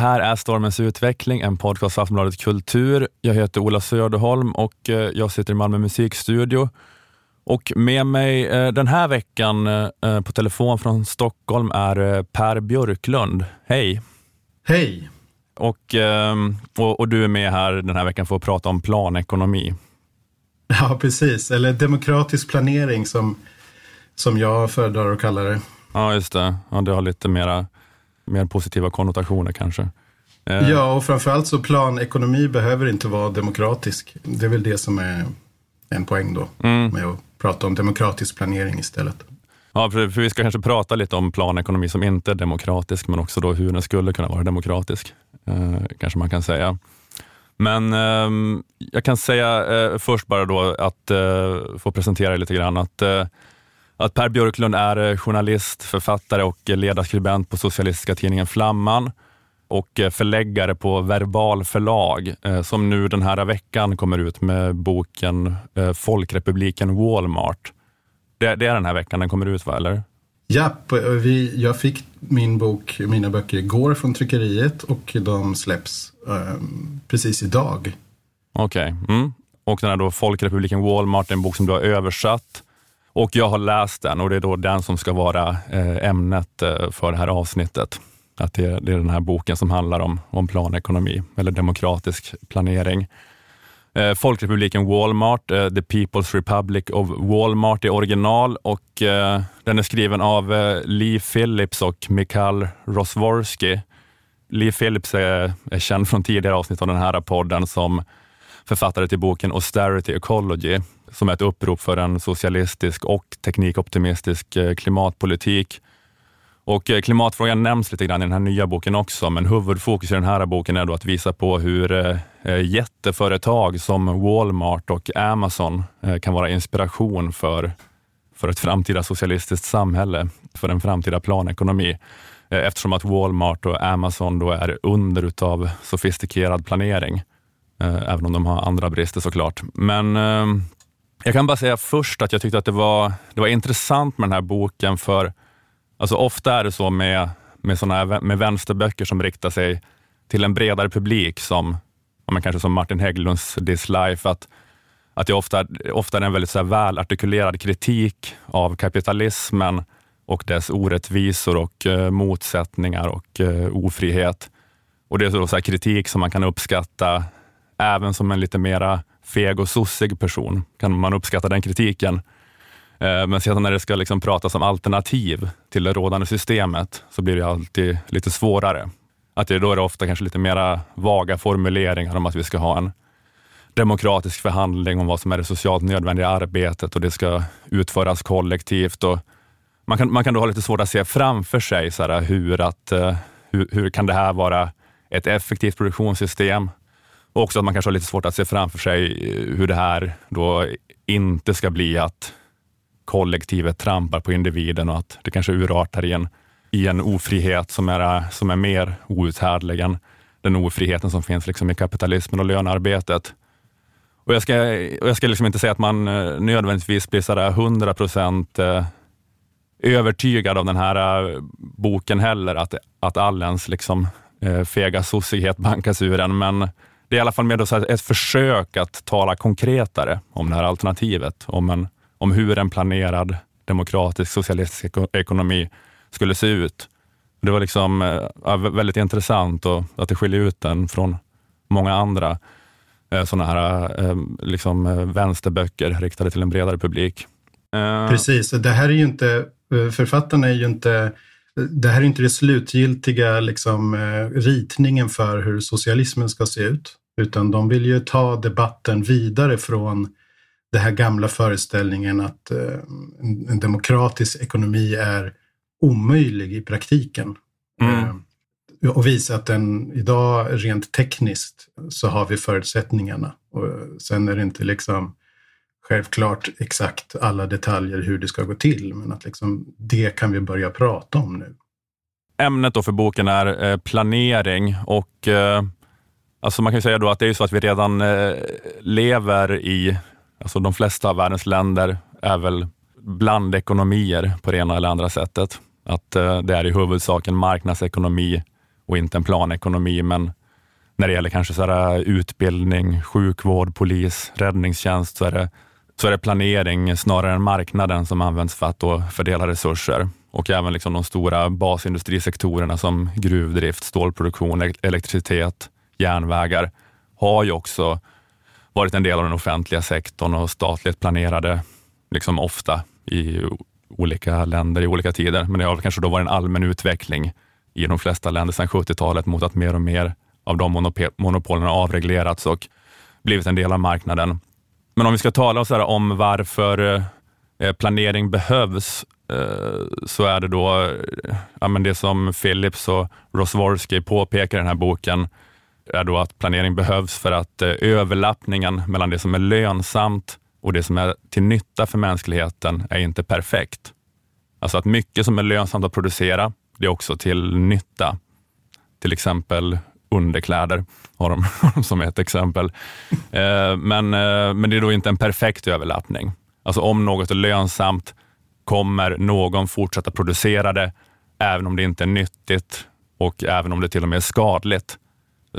här är Stormens utveckling, en podcast för Aftonbladet Kultur. Jag heter Ola Söderholm och eh, jag sitter i Malmö musikstudio. Och med mig eh, den här veckan eh, på telefon från Stockholm är Per Björklund. Hej! Hej! Och, och, och du är med här den här veckan för att prata om planekonomi. Ja, precis. Eller demokratisk planering som, som jag föredrar att kalla det. Ja, just det. Ja, det har lite mera, mer positiva konnotationer kanske. Eh, Ja, och framförallt så planekonomi behöver inte vara demokratisk. Det är väl det som är en poäng då Mm. med att prata om demokratisk planering istället. Ja, för, för vi ska kanske prata lite om planekonomi som inte är demokratisk, men också då hur den skulle kunna vara demokratisk, eh, kanske man kan säga. Men ehm, jag kan säga eh, först bara då att eh, få presentera lite grann att, eh, att Per Björklund är eh, journalist, författare och ledarskribent på socialistiska tidningen Flamman och eh, förläggare på Verbal förlag eh, som nu den här veckan kommer ut med boken Folkrepubliken Walmart. Det, det är den här veckan den kommer ut, va? Eller? Japp, och vi, jag fick min bok, mina böcker igår från tryckeriet och de släpps ehm, precis idag. Okej. Mm. Och den här då Folkrepubliken Walmart, en bok som du har översatt. Och jag har läst den och det är då den som ska vara eh, ämnet eh, för det här avsnittet. Att det, är den här boken som handlar om, om planekonomi eller demokratisk planering. Eh, Folkrepubliken Walmart, The People's Republic of Walmart i original och den är skriven av Lee Phillips och Mikhail Rosworski. Lee Phillips är, är känd från tidigare avsnitt av den här podden som författare till boken Austerity Ecology, som är ett upprop för en socialistisk och teknikoptimistisk eh, klimatpolitik. Och eh, klimatfrågan nämns lite grann i den här nya boken också, men huvudfokus i den här boken är då att visa på hur eh, jätteföretag som Walmart och Amazon kan vara inspiration för, för ett framtida socialistiskt samhälle, för en framtida planekonomi. Eftersom att Walmart och Amazon då är under utav sofistikerad planering, även om de har andra brister såklart. Men jag kan bara säga först att jag tyckte att det var, det var intressant med den här boken, för Alltså ofta är det så med, med, såna här, med vänsterböcker som riktar sig till en bredare publik, som men kanske som Martin Hägglunds This Life, att, att det ofta, ofta är en väldigt så här välartikulerad kritik av kapitalismen och dess orättvisor och eh, motsättningar och eh, ofrihet. Och Det är så, så här kritik som man kan uppskatta även som en lite mera feg och sossig person. Kan man uppskatta den kritiken. Eh, men sedan när det ska liksom pratas om alternativ till det rådande systemet så blir det alltid lite svårare. Att det, då är det ofta kanske lite mera vaga formuleringar om att vi ska ha en demokratisk förhandling om vad som är det socialt nödvändiga arbetet och det ska utföras kollektivt. Och man, kan, man kan då ha lite svårt att se framför sig så här, hur, att, eh, hur, hur kan det här vara ett effektivt produktionssystem? Och också att man kanske har lite svårt att se framför sig eh, hur det här då inte ska bli att kollektivet trampar på individen och att det kanske urartar i en, i en ofrihet som är, eh, som är mer outhärdlig än den ofriheten som finns liksom i kapitalismen och lönearbetet. Och jag ska, och jag ska liksom inte säga att man eh, nödvändigtvis blir sådär 100 procent övertygad av den här boken heller, att, att all ens liksom, fega sossighet bankas ur en, men det är i alla fall med så här ett försök att tala konkretare om det här alternativet, om, en, om hur en planerad demokratisk socialistisk ekonomi skulle se ut. Det var liksom eh, ja, väldigt intressant och att det skiljer ut den från många andra eh, sådana här eh, liksom, vänsterböcker riktade till en bredare publik. Precis, det här är ju inte, författarna är ju inte, det här är inte det slutgiltiga liksom, ritningen för hur socialismen ska se ut, utan de vill ju ta debatten vidare från den här gamla föreställningen att eh, en, demokratisk ekonomi är omöjlig i praktiken. Mm. Eh, och visa att den idag rent tekniskt så har vi förutsättningarna. Och sen är det inte liksom självklart exakt alla detaljer hur det ska gå till, men att liksom det kan vi börja prata om nu. ämnet då för boken är eh, planering och eh, alltså man kan säga då att det är så att vi redan eh, lever i, alltså de flesta av världens länder är väl blandekonomier på det ena eller andra sättet. Att eh, det är i huvudsak en marknadsekonomi och inte en planekonomi, men när det gäller kanske så här, eh, utbildning, sjukvård, polis, räddningstjänst så är, det, så är det planering snarare än marknaden som används för att då fördela resurser. Och även liksom de stora basindustrisektorerna som gruvdrift, stålproduktion, elektricitet, järnvägar har ju också varit en del av den offentliga sektorn och statligt planerade liksom ofta i olika länder i olika tider. Men det har kanske då varit en allmän utveckling i de flesta länder sedan 70-talet mot att mer och mer av de monopolen har avreglerats och blivit en del av marknaden. Men om vi ska tala så om varför eh, planering behövs eh, så är det då eh, ja, men det som Philips och Rosworski påpekar i den här boken, är då att planering behövs för att eh, överlappningen mellan det som är lönsamt och det som är till nytta för mänskligheten är inte perfekt. Alltså att mycket som är lönsamt att producera, det är också till nytta. Till exempel underkläder har de som ett exempel. Eh, men, eh, men det är då inte en perfekt överlappning. Alltså om något är lönsamt kommer någon fortsätta producera det, även om det inte är nyttigt och även om det till och med är skadligt,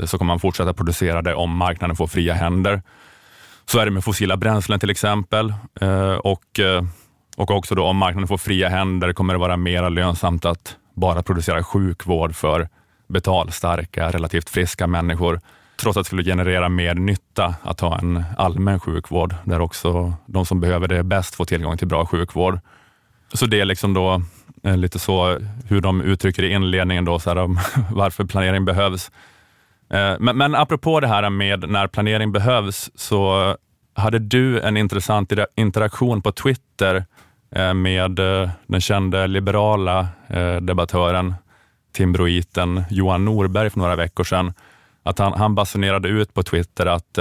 Eh, så kommer man fortsätta producera det om marknaden får fria händer. Så är det med fossila bränslen till exempel eh, och, eh, och också då om marknaden får fria händer kommer det vara mer lönsamt att bara producera sjukvård för betalstarka, relativt friska människor, trots att det skulle generera mer nytta att ha en allmän sjukvård där också de som behöver det bäst får tillgång till bra sjukvård. Så det är liksom då lite så hur de uttrycker i inledningen då, så här, om varför planering behövs. Eh, men, men apropå det här med när planering behövs, så hade du en intressant interaktion på Twitter eh, med eh, den kände liberala debattören, timbroiten Johan Norberg för några veckor sedan. Att han, han basunerade ut på Twitter att,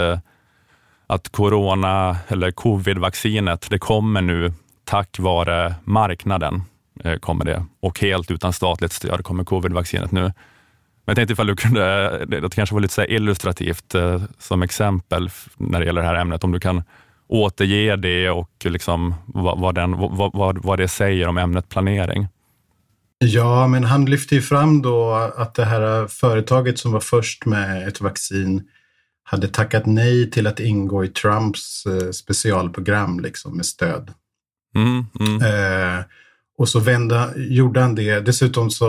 att corona eller covid-vaccinet, det kommer nu tack vare marknaden kommer det och helt utan statligt stöd kommer covid-vaccinet nu. Men jag tänkte ifall du kunde, det kanske var lite så illustrativt eh, som exempel när det gäller det här ämnet, om du kan återge det och liksom vad, vad, den, vad, vad, det säger om ämnet planering. Ja, men han lyfte ju fram då att det här företaget som var först med ett vaccin hade tackat nej till att ingå i Trumps eh, specialprogram liksom med stöd. Mm, mm. Eh, och så vända, gjorde han det. Dessutom så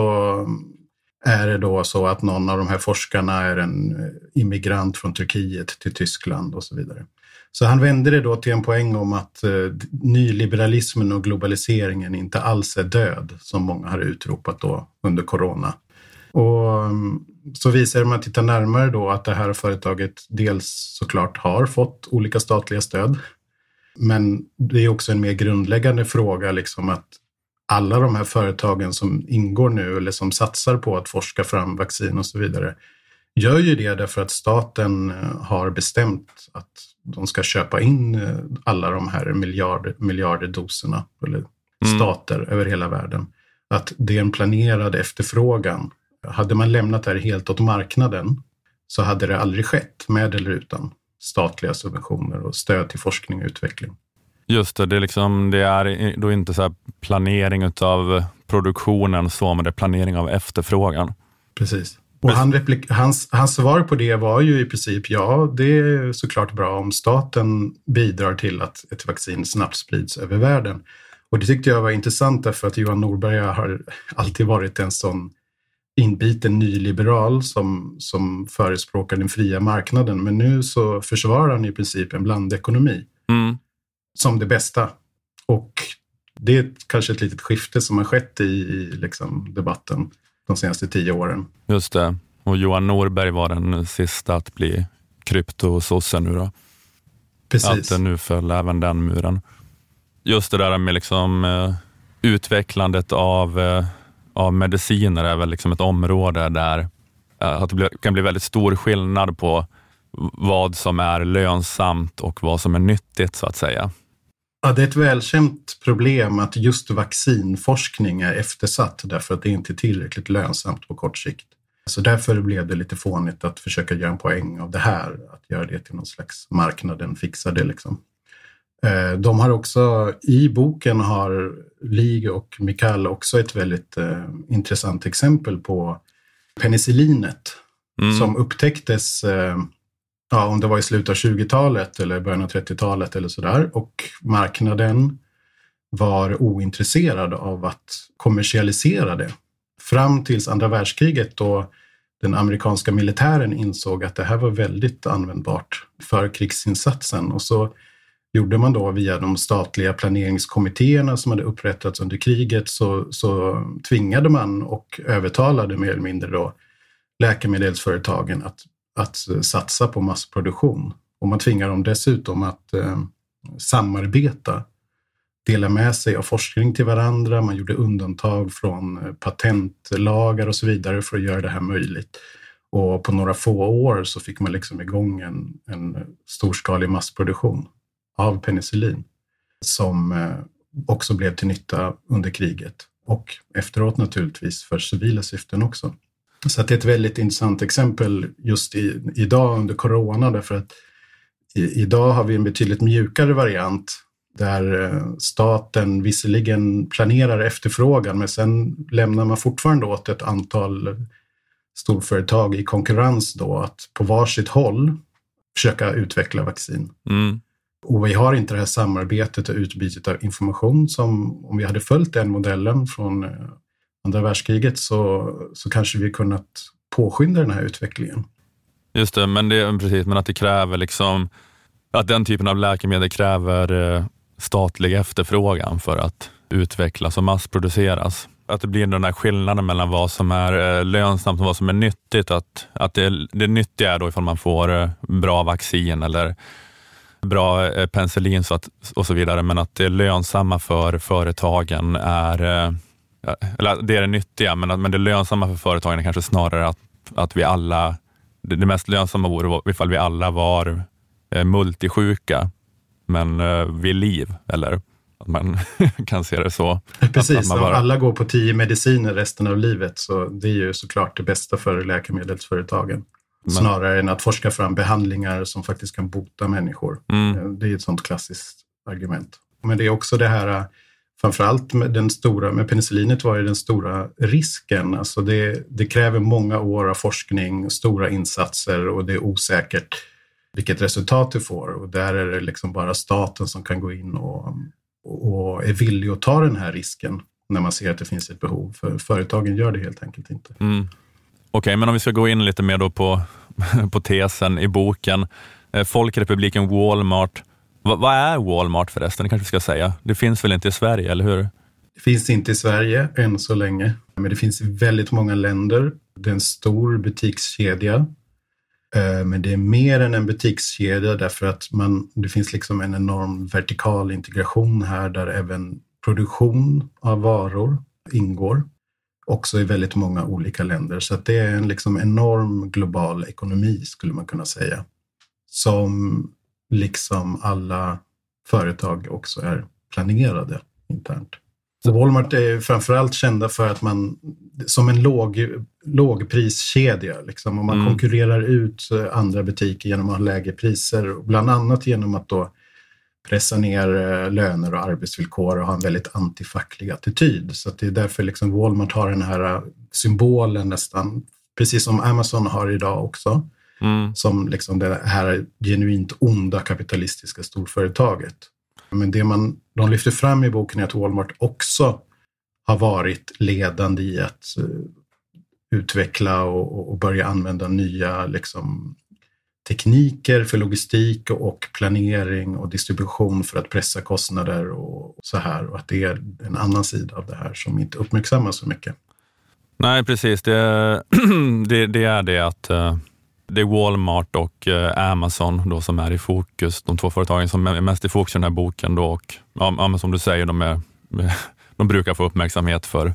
är det då så att någon av de här forskarna är en eh, immigrant från Turkiet till Tyskland och så vidare. Så han vände det då till en poäng om att eh, nyliberalismen och globaliseringen inte alls är död, som många har utropat då under corona. Och mm, så visar det, om man tittar närmare då, att det här företaget dels såklart har fått olika statliga stöd men det är också en mer grundläggande fråga, liksom att alla de här företagen som ingår nu eller som satsar på att forska fram vaccin och så vidare, gör ju det därför att staten eh, har bestämt att de ska köpa in eh, alla de här miljarder, miljarder doserna, eller mm. stater över hela världen. Att det är en planerad efterfrågan. Hade man lämnat det här helt åt marknaden så hade det aldrig skett, med eller utan statliga subventioner och stöd till forskning och utveckling. Just det, det är, liksom, det är då inte så planering av produktionen så, men det är planering av efterfrågan. Precis. Och han hans, hans svar på det var ju i princip ja, det är såklart bra om staten bidrar till att ett vaccin snabbt sprids över världen. Och det tyckte jag var intressant därför att Johan Norberg har alltid varit en sån inbiten nyliberal som, som förespråkar den fria marknaden. Men nu så försvarar han i princip en blandekonomi mm. Som det bästa. Och det är kanske ett litet skifte som har skett i, i liksom debatten de senaste tio åren. Just det. Och Johan Norberg var den sista att bli kryptososse nu då. Precis. Att nu föll även den muren. Just det där med liksom, eh, utvecklandet av eh, av mediciner är väl liksom ett område där eh, att det kan bli väldigt stor skillnad på vad som är lönsamt och vad som är nyttigt så att säga. Ja, det är ett välkänt problem att just vaccinforskning är eftersatt därför att det inte är tillräckligt lönsamt på kort sikt. Så därför blev det lite fånigt att försöka göra en poäng av det här, att göra det till någon slags marknaden fixar det liksom. Eh, de har också, i boken har Lig och Mikael också ett väldigt eh, intressant exempel på penicillinet Mm. som upptäcktes, eh, ja, om det var i slutet av 20-talet eller början av 30-talet eller sådär. Och marknaden var ointresserad av att kommersialisera det. Fram tills andra världskriget då den amerikanska militären insåg att det här var väldigt användbart för krigsinsatsen. Och så gjorde man då via de statliga planeringskommittéerna som hade upprättats under kriget så, så tvingade man och övertalade mer eller mindre då läkemedelsföretagen att, att satsa på massproduktion. Och man tvingar dem dessutom att eh, samarbeta, dela med sig av forskning till varandra. Man gjorde undantag från eh, patentlagar och så vidare för att göra det här möjligt. Och på några få år så fick man liksom igång en, en storskalig massproduktion av penicillin som eh, också blev till nytta under kriget och efteråt naturligtvis för civila syften också. Så att det är ett väldigt intressant exempel just i, idag under corona därför att i, idag har vi en betydligt mjukare variant där eh, staten visserligen planerar efterfrågan men sen lämnar man fortfarande åt ett antal storföretag i konkurrens då att på varsitt håll försöka utveckla vaccin. Mm. Och vi har inte det här samarbetet och utbytet av information som om vi hade följt den modellen från eh, andra världskriget så, så kanske vi kunnat påskynda den här utvecklingen. Just det, men, det, precis, men att det kräver liksom att den typen av läkemedel kräver eh, statlig efterfrågan för att utvecklas och massproduceras. Att det blir den här skillnaden mellan vad som är eh, lönsamt och vad som är nyttigt. Att, att det, det nyttiga är då ifall man får eh, bra vaccin eller bra penicillin så att, och så vidare, men att det lönsamma för företagen är eh, eller det är det nyttiga, men, att- men det lönsamma för företagen är kanske snarare att, att vi alla, det, mest lönsamma vore ifall vi alla var eh, multisjuka, men eh, vid liv, eller att man kan se det så. Precis, att man om bara- alla går på tio mediciner resten av livet så det är ju såklart det bästa för läkemedelsföretagen. Men- Snarare än att forska fram behandlingar som faktiskt kan bota människor. Mm, Eh, Det är ett sånt klassiskt argument. Men det är också det här, framförallt med den stora, med penicillinet var det den stora risken. Alltså det, det kräver många år av forskning, stora insatser och det är osäkert vilket resultat du får. Och där är det liksom bara staten som kan gå in och, och är villig att ta den här risken när man ser att det finns ett behov. För företagen gör det helt enkelt inte. mm. Okej, men om vi ska gå in lite mer då på, på tesen i boken. Eh, Folkrepubliken Walmart. Va, vad är Walmart förresten? Det kanske vi ska säga. Det finns väl inte i Sverige, eller hur? Det finns inte i Sverige än så länge, men det finns i väldigt många länder. Det är en stor butikskedja. Eh, men det är mer än en butikskedja därför att man, det finns liksom en enorm vertikal integration här där även produktion av varor ingår. Också i väldigt många olika länder. Så att det är en liksom enorm global ekonomi skulle man kunna säga. Som liksom alla företag också är planerade internt. Så Walmart är framförallt kända för att man, som en låg, lågpriskedja, liksom, och man Mm. konkurrerar ut eh, andra butiker genom att ha lägre priser, bland annat genom att då pressa ner eh, löner och arbetsvillkor och ha en väldigt antifacklig attityd. Så det är därför liksom Walmart har den här eh, symbolen nästan, precis som Amazon har idag också, Mm. som liksom det här genuint onda kapitalistiska storföretaget. Men det man, de lyfter fram i boken är att Walmart också har varit ledande i att eh, utveckla och, och- börja använda nya liksom, tekniker för logistik och planering och distribution för att pressa kostnader och så här. Och att det är en annan sida av det här som inte uppmärksammas så mycket. Nej, precis. Det, det, det är det att eh, det är Walmart och eh, Amazon då som är i fokus. De två företagen som är mest i fokus i den här boken. Då, och, ja, men som du säger, de, är, de brukar få uppmärksamhet för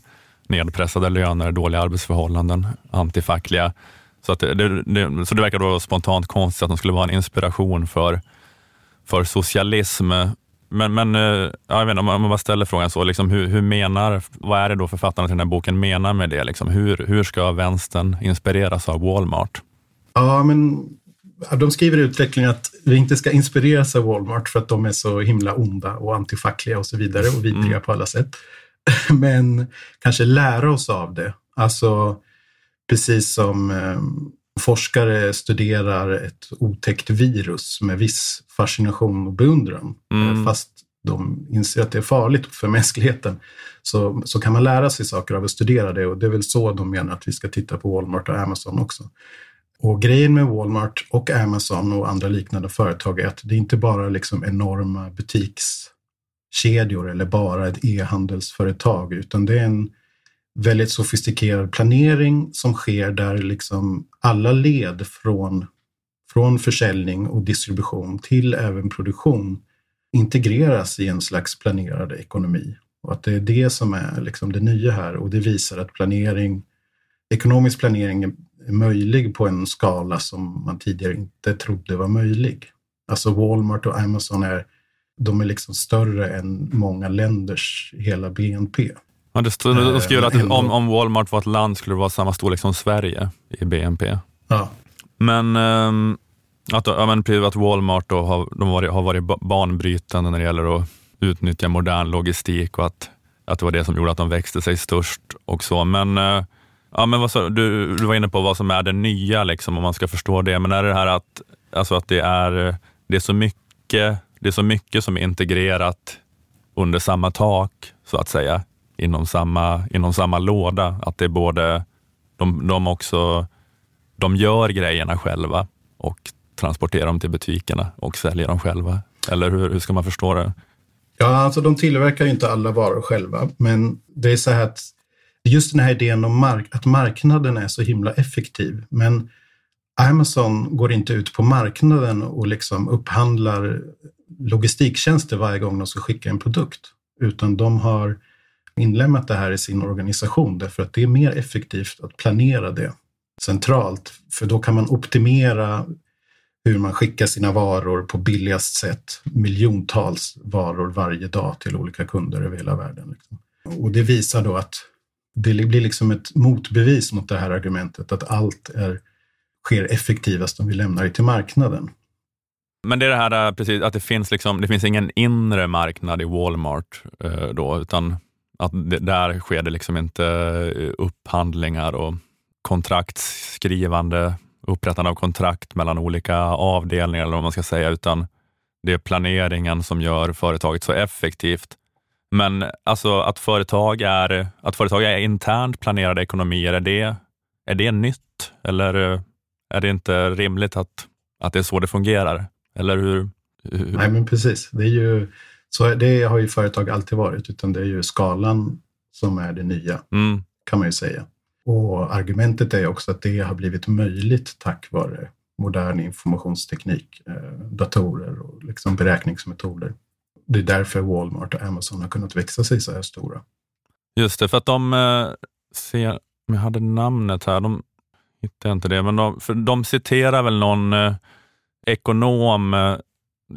nedpressade löner, dåliga arbetsförhållanden, antifackliga. Så, att det, det, så det verkar då spontant konstigt att de skulle vara en inspiration för, för socialism. Men, men eh, jag vet inte, om man bara ställer frågan så, liksom, hur, hur menar, vad är det då författarna till den här boken menar med det? Liksom? Hur, hur ska vänstern inspireras av Walmart? Ja, men de skriver i utvecklingen att vi inte ska inspireras av Walmart för att de är så himla onda och antifackliga och så vidare och vidriga mm. på alla sätt. Men kanske lära oss av det. Alltså precis som eh, forskare studerar ett otäckt virus med viss fascination och beundran. Mm. Fast de inser att det är farligt för mänskligheten. Så, så kan man lära sig saker av att studera det och det är väl så de menar att vi ska titta på Walmart och Amazon också. Och grejen med Walmart och Amazon och andra liknande företag är att det inte bara är liksom enorma butikskedjor eller bara ett e-handelsföretag, utan det är en väldigt sofistikerad planering som sker där liksom alla led från, från försäljning och distribution till även produktion integreras i en slags planerad ekonomi. Och att det är det som är liksom det nya här och det visar att planering, ekonomisk planering är möjlig på en skala som man tidigare inte trodde var möjlig. Alltså Walmart och Amazon är, de är liksom större än många länders hela BNP. Ja, det de skrev att om, om Walmart var ett land skulle det vara samma storlek som Sverige i BNP. Ja. Men, ähm, att, ja, men att Walmart då har, de varit, har varit banbrytande när det gäller att utnyttja modern logistik och att, att det var det som gjorde att de växte sig störst och så. Men, äh, ja, men vad så, du, du var inne på vad som är det nya, liksom, om man ska förstå det. Men är det här att, alltså att det, är, det, är så mycket, det är så mycket som är integrerat under samma tak, så att säga inom samma, inom samma låda. Att det är både, de, de också, de gör grejerna själva och transporterar dem till butikerna och säljer dem själva. Eller hur, hur ska man förstå det? Ja, alltså de tillverkar ju inte alla varor själva, men det är så här att just den här idén om mark att marknaden är så himla effektiv. Men Amazon går inte ut på marknaden och liksom upphandlar logistiktjänster varje gång de ska skicka en produkt, utan de har inlämnat det här i sin organisation därför att det är mer effektivt att planera det centralt. För då kan man optimera hur man skickar sina varor på billigast sätt. Miljontals varor varje dag till olika kunder över hela världen. Liksom. Och det visar då att det blir liksom ett motbevis mot det här argumentet att allt är, sker effektivast om vi lämnar det till marknaden. Men det är det här eh, precis, att det finns, liksom, det finns ingen inre marknad i Walmart eh, då, utan att det, där sker det liksom inte eh, upphandlingar och kontraktskrivande, upprättande av kontrakt mellan olika avdelningar eller vad man ska säga, utan det är planeringen som gör företaget så effektivt. Men alltså att företag är, att företag är internt planerade ekonomier, är det, är det nytt? Eller är det inte rimligt att, att det är så det fungerar? Eller hur? hur? Nej, men precis. Det är ju så det har ju företag alltid varit, utan det är ju skalan som är det nya, mm. kan man ju säga. Och argumentet är också att det har blivit möjligt tack vare modern informationsteknik, eh, datorer och liksom beräkningsmetoder. Det är därför Walmart och Amazon har kunnat växa sig så här stora. Just det, för att de eh, ser, om jag hade namnet här, de hittar inte det, men de, för de citerar väl någon eh, ekonom eh,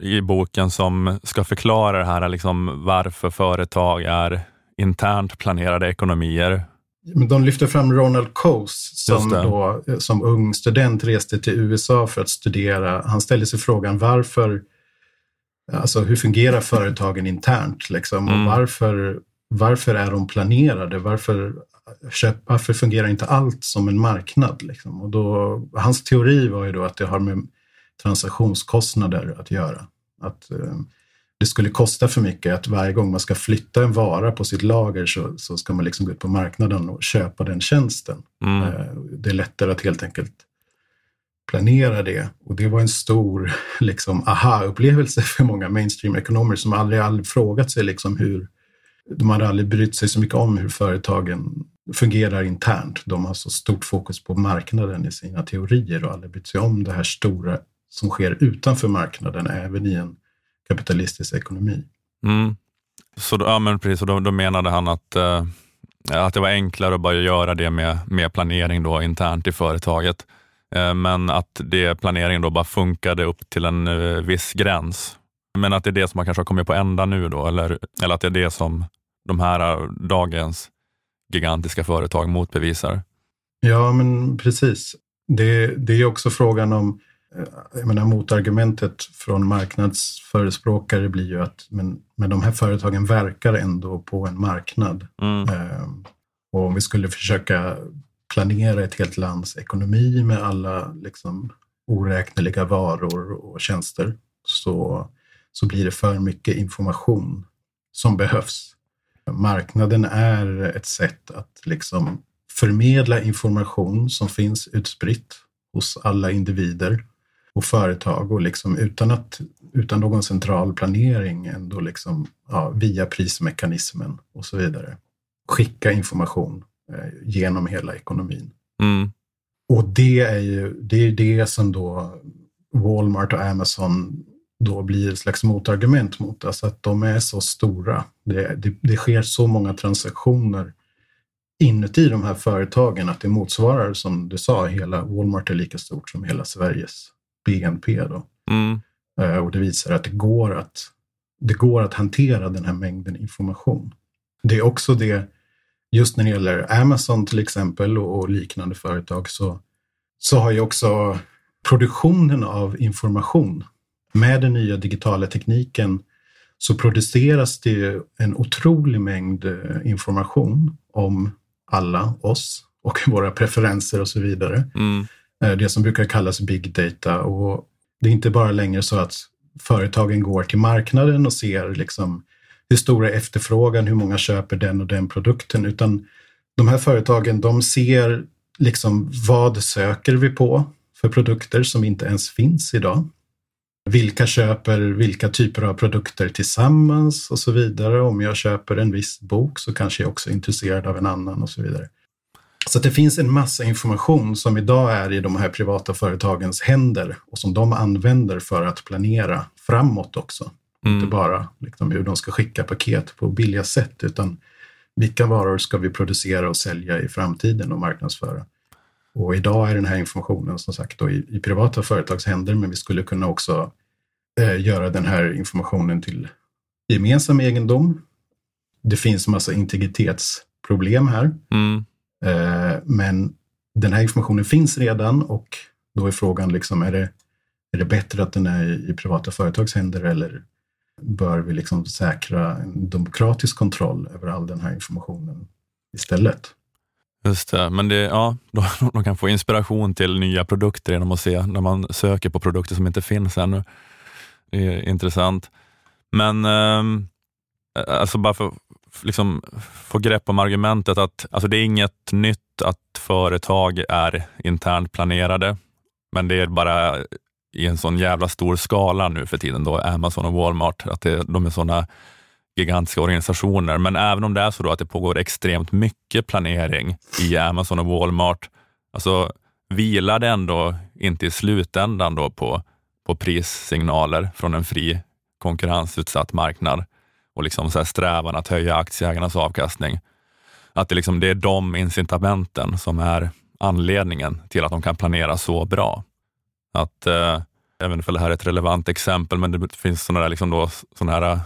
i boken som ska förklara det här, liksom varför företag är internt planerade ekonomier. Men de lyfter fram Ronald Coase som, då, som ung student reste till USA för att studera. Han ställde sig frågan varför, alltså hur fungerar företagen internt liksom, och mm. varför, varför är de planerade? Varför, varför fungerar inte allt som en marknad? Liksom? Och då, hans teori var ju då att det har med transaktionskostnader att göra. Att eh, det skulle kosta för mycket att varje gång man ska flytta en vara på sitt lager så, så ska man liksom gå ut på marknaden och köpa den tjänsten. Mm. Eh, det är lättare att helt enkelt planera det. Och det var en stor liksom, aha-upplevelse för många mainstream-ekonomer som aldrig, aldrig frågat sig liksom hur de hade aldrig brytt sig så mycket om hur företagen fungerar internt. De har så stort fokus på marknaden i sina teorier och aldrig brytt sig om det här stora som sker utanför marknaden även i en kapitalistisk ekonomi. Mm. Så, då, ja, men precis, så då, då menade han att, eh, att det var enklare att bara göra det med, med planering då, internt i företaget. Eh, men att det planeringen då bara funkade upp till en eh, viss gräns Men att det är det som man kanske har kommit på ända nu då, eller, eller att det är det som de här dagens gigantiska företag motbevisar? Ja, men precis. Det, det är också frågan om, eh, jag menar motargumentet från marknadsförespråkare blir ju att men, men de här företagen verkar ändå på en marknad. Mm. Eh, och om vi skulle försöka planera ett helt lands ekonomi med alla liksom, oräkneliga varor och tjänster så, så blir det för mycket information som behövs. Marknaden är ett sätt att liksom förmedla information som finns utspritt hos alla individer och företag och liksom utan, att, utan någon central planering ändå liksom, ja, via prismekanismen och så vidare skicka information genom hela ekonomin. Mm. Och det är ju det, är det som då Walmart och Amazon då blir ett slags motargument mot. Alltså att de är så stora. Det, det, det sker så många transaktioner inuti de här företagen att det motsvarar, som du sa, hela Walmart är lika stort som hela Sveriges BNP. Då. Mm. Eh, och det visar att det går att, det går att hantera den här mängden information. Det är också det, just när det gäller Amazon till exempel och, och liknande företag, så, så har ju också produktionen av information med den nya digitala tekniken så produceras det en otrolig mängd eh, information om alla oss och våra preferenser och så vidare. Mm. Eh, Det som brukar kallas big data och det är inte bara längre så att företagen går till marknaden och ser liksom hur stor är efterfrågan, hur många köper den och den produkten, utan de här företagen de ser liksom vad söker vi på för produkter som inte ens finns idag. Vilka köper vilka typer av produkter tillsammans och så vidare. Om jag köper en viss bok så kanske jag också är intresserad av en annan och så vidare. Så att det finns en massa information som idag är i de här privata företagens händer och som de använder för att planera framåt också. Mm. Inte bara liksom hur de ska skicka paket på billiga sätt utan vilka varor ska vi producera och sälja i framtiden och marknadsföra. Och idag är den här informationen som sagt då i, i privata företags händer men vi skulle kunna också eh, göra den här informationen till gemensam egendom. Det finns massa integritetsproblem här. Mm. Eh, men den här informationen finns redan och då är frågan, liksom, är, det, är det bättre att den är i, i privata företags händer eller bör vi liksom säkra en demokratisk kontroll över all den här informationen istället? Just det, men det, ja, de, de kan få inspiration till nya produkter genom att se när man söker på produkter som inte finns ännu. Det är intressant. Men eh, alltså bara för att liksom, få grepp om argumentet att alltså det är inget nytt att företag är internt planerade, men det är bara i en sån jävla stor skala nu för tiden, då Amazon och Walmart, att det, de är såna gigantiska organisationer. Men även om det är så då att det pågår extremt mycket planering i Amazon och Walmart, alltså vilar det ändå inte i slutändan då på, på prissignaler från en fri konkurrensutsatt marknad och liksom så här strävan att höja aktieägarnas avkastning. Att det, liksom, det är de incitamenten som är anledningen till att de kan planera så bra. Att, eh, jag vet inte om det här är ett relevant exempel, men det finns sådana där, liksom då, såna här eh,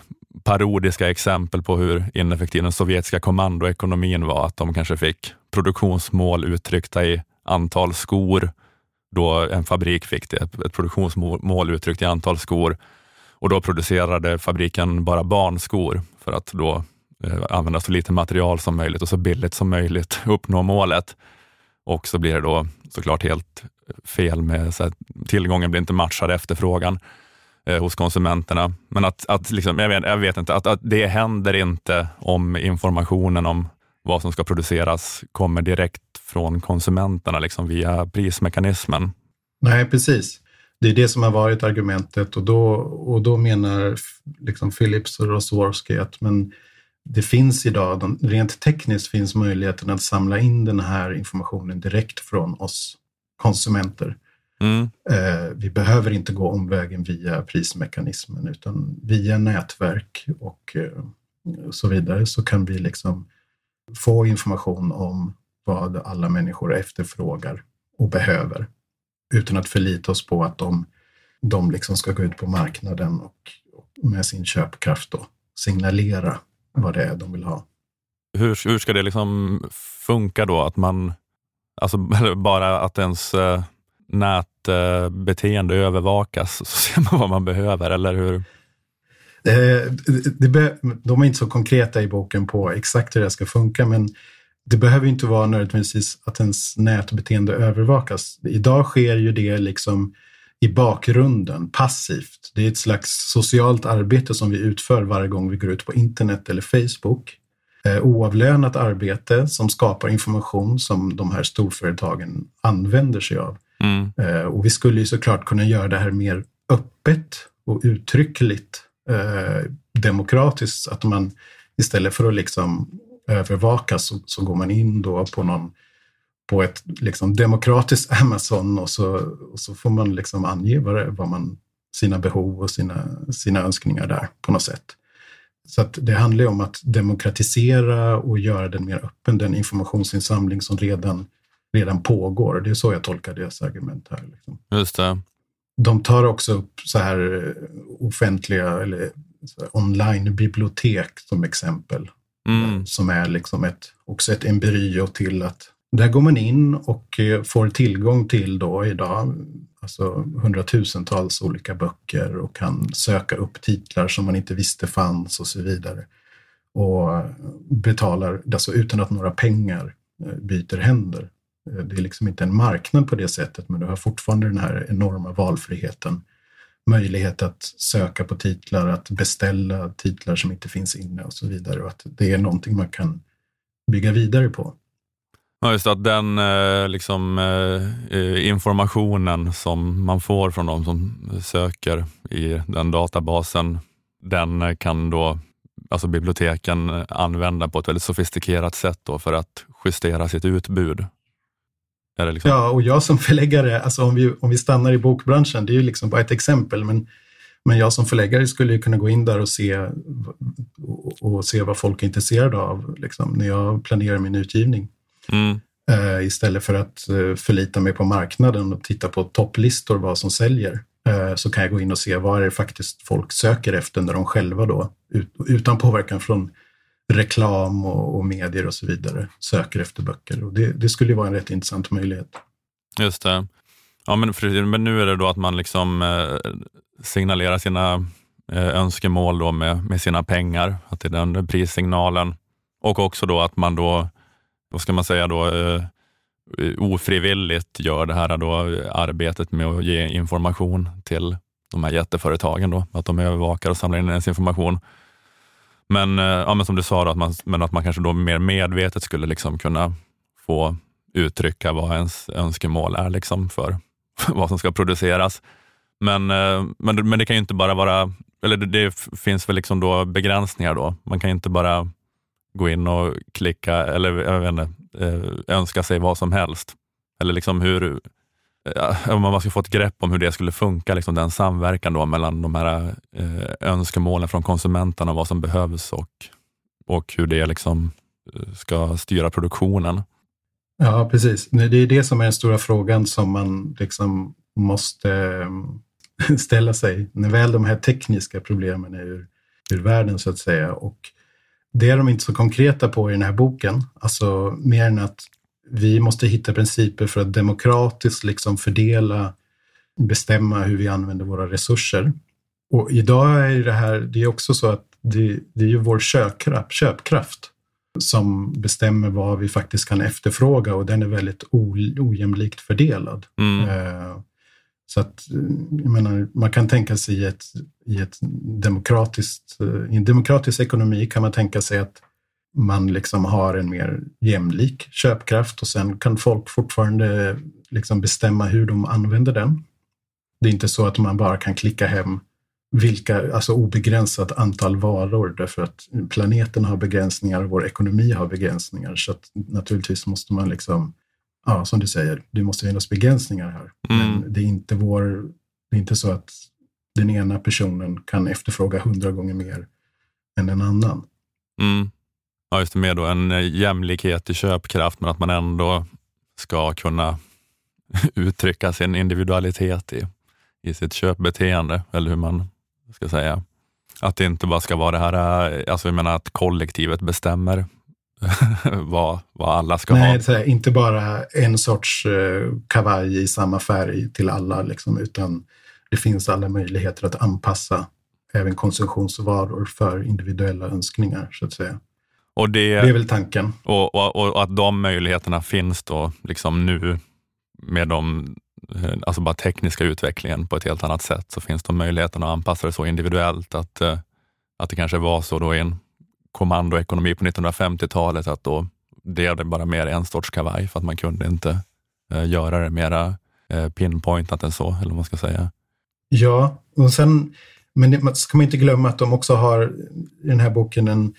parodiska exempel på hur ineffektiv den sovjetiska kommandoekonomin var. Att de kanske fick produktionsmål uttryckta i antal skor, då en fabrik fick det, ett produktionsmål uttryckt i antal skor och då producerade fabriken bara barnskor för att då eh, använda så lite material som möjligt och så billigt som möjligt uppnå målet. Och så blir det då såklart helt fel med så här, tillgången blir inte matchad efterfrågan eh, hos konsumenterna. Men att, att liksom, jag, vet, jag vet inte, att, att det händer inte om informationen om vad som ska produceras kommer direkt från konsumenterna liksom via prismekanismen. Nej, precis. Det är det som har varit argumentet och då, och då menar liksom Philips och Rosworski att men det finns idag, de, rent tekniskt finns möjligheten att samla in den här informationen direkt från oss konsumenter. Mm. Eh, vi behöver inte gå omvägen via prismekanismen utan via nätverk och eh, så vidare så kan vi liksom få information om vad alla människor efterfrågar och behöver utan att förlita oss på att de, de liksom ska gå ut på marknaden och, och med sin köpkraft då signalera vad det är de vill ha. Hur, hur ska det liksom funka då? Att man, alltså bara att ens eh, nätbeteende övervakas så ser man vad man behöver, eller hur? Eh, det, det de är inte så konkreta i boken på exakt hur det ska funka, men det behöver inte vara nödvändigtvis att ens nätbeteende övervakas. Idag sker ju det liksom i bakgrunden, passivt. Det är ett slags socialt arbete som vi utför varje gång vi går ut på internet eller Facebook. Eh, oavlönat arbete som skapar information som de här storföretagen använder sig av. Mm. Eh, och vi skulle ju såklart kunna göra det här mer öppet och uttryckligt eh, demokratiskt. Att man istället för att liksom övervaka så, så går man in då på någon på ett liksom demokratiskt Amazon och så, och så får man liksom ange vad, det, vad man, sina behov och sina, sina önskningar där på något sätt. Så det handlar ju om att demokratisera och göra den mer öppen, den informationsinsamling som redan, redan pågår. Det är så jag tolkar deras argument här. Liksom. Just det. De tar också upp så här offentliga eller online-bibliotek som exempel. Mm. Som är liksom ett, också ett embryo till att där går man in och eh, får tillgång till då idag alltså hundratusentals olika böcker och kan söka upp titlar som man inte visste fanns och så vidare. Och betalar alltså utan att några pengar eh, byter händer. Eh, det är liksom inte en marknad på det sättet, men du har fortfarande den här enorma valfriheten. Möjlighet att söka på titlar, att beställa titlar som inte finns inne och så vidare. Och att det är någonting man kan bygga vidare på. Ja, just att den eh, liksom, eh, eh, informationen som man får från de som söker i den databasen, den kan då alltså biblioteken använda på ett väldigt sofistikerat sätt då för att justera sitt utbud. Liksom... Ja, och jag som förläggare, alltså om vi, om vi stannar i bokbranschen, det är ju liksom bara ett exempel, men, men jag som förläggare skulle ju kunna gå in där och se, och, och se vad folk är intresserade av liksom, när jag planerar min utgivning. Mm. Uh, istället för att uh, förlita mig på marknaden och titta på topplistor vad som säljer uh, så kan jag gå in och se vad är det faktiskt folk söker efter när de själva då ut, utan påverkan från reklam och, och, medier och så vidare söker efter böcker. Och det, det skulle vara en rätt intressant möjlighet. Just det. Ja, men, för, men nu är det då att man liksom eh, signalerar sina eh, önskemål då med, med sina pengar, att det är den prissignalen. Och också då att man då vad ska man säga då, eh, ofrivilligt gör det här då arbetet med att ge information till de här jätteföretagen då, att de övervakar och samlar in ens information. Men, eh, ja, men som du sa, då, att man, men att man kanske då mer medvetet skulle liksom kunna få uttrycka vad ens önskemål är liksom för vad som ska produceras. Men, eh, men, men det kan ju inte bara vara, eller det, det finns väl liksom då begränsningar då. Man kan inte bara gå in och klicka eller jag vet inte, eh, önska sig vad som helst. Eller liksom hur, eh, om man ska få ett grepp om hur det skulle funka, liksom den samverkan då mellan de här eh, önskemålen från konsumenterna, vad som behövs och, och hur det liksom ska styra produktionen. Ja, precis. Det är det som är den stora frågan som man liksom måste ställa sig när väl de här tekniska problemen är ur, ur världen så att säga. Och det är de inte så konkreta på i den här boken, alltså mer än att vi måste hitta principer för att demokratiskt liksom fördela, bestämma hur vi använder våra resurser. Och idag är det här, det är också så att det, det är ju vår köpkraft, köpkraft som bestämmer vad vi faktiskt kan efterfråga och den är väldigt ojämlikt fördelad. Mm. Så att, jag menar, man kan tänka sig i, ett, i, ett demokratiskt, i en demokratisk ekonomi kan man tänka sig att man liksom har en mer jämlik köpkraft och sen kan folk fortfarande liksom bestämma hur de använder den. Det är inte så att man bara kan klicka hem vilka, alltså obegränsat antal varor därför att planeten har begränsningar och vår ekonomi har begränsningar. Så att naturligtvis måste man liksom ja, som du säger, det måste finnas begränsningar här. Mm. Men det är inte vår, det är inte så att den ena personen kan efterfråga hundra gånger mer än en annan. Mm. Ja, just det, med då en eh, jämlikhet i köpkraft, men att man ändå ska kunna uttrycka sin individualitet i, i sitt köpbeteende, eller hur man ska säga. Att det inte bara ska vara det här, eh, alltså jag menar att kollektivet bestämmer vad, vad alla ska Nej, ha. här, inte bara en sorts eh, kavaj i samma färg till alla, liksom, utan det finns alla möjligheter att anpassa även konsumtionsvaror för individuella önskningar, så att säga. Och, det, Det är väl tanken. och, och, och att de möjligheterna finns då liksom nu med de, eh, alltså bara tekniska utvecklingen på ett helt annat sätt, så finns de möjligheterna att anpassa det så individuellt att, eh, att det kanske var så då i en kommandoekonomi på 1950-talet att då det är bara mer en sorts kavaj för att man kunde inte eh, göra det mera eh, pinpointat än så, eller vad man ska säga. Ja, och sen, men det, man ska man inte glömma att de också har i den här boken en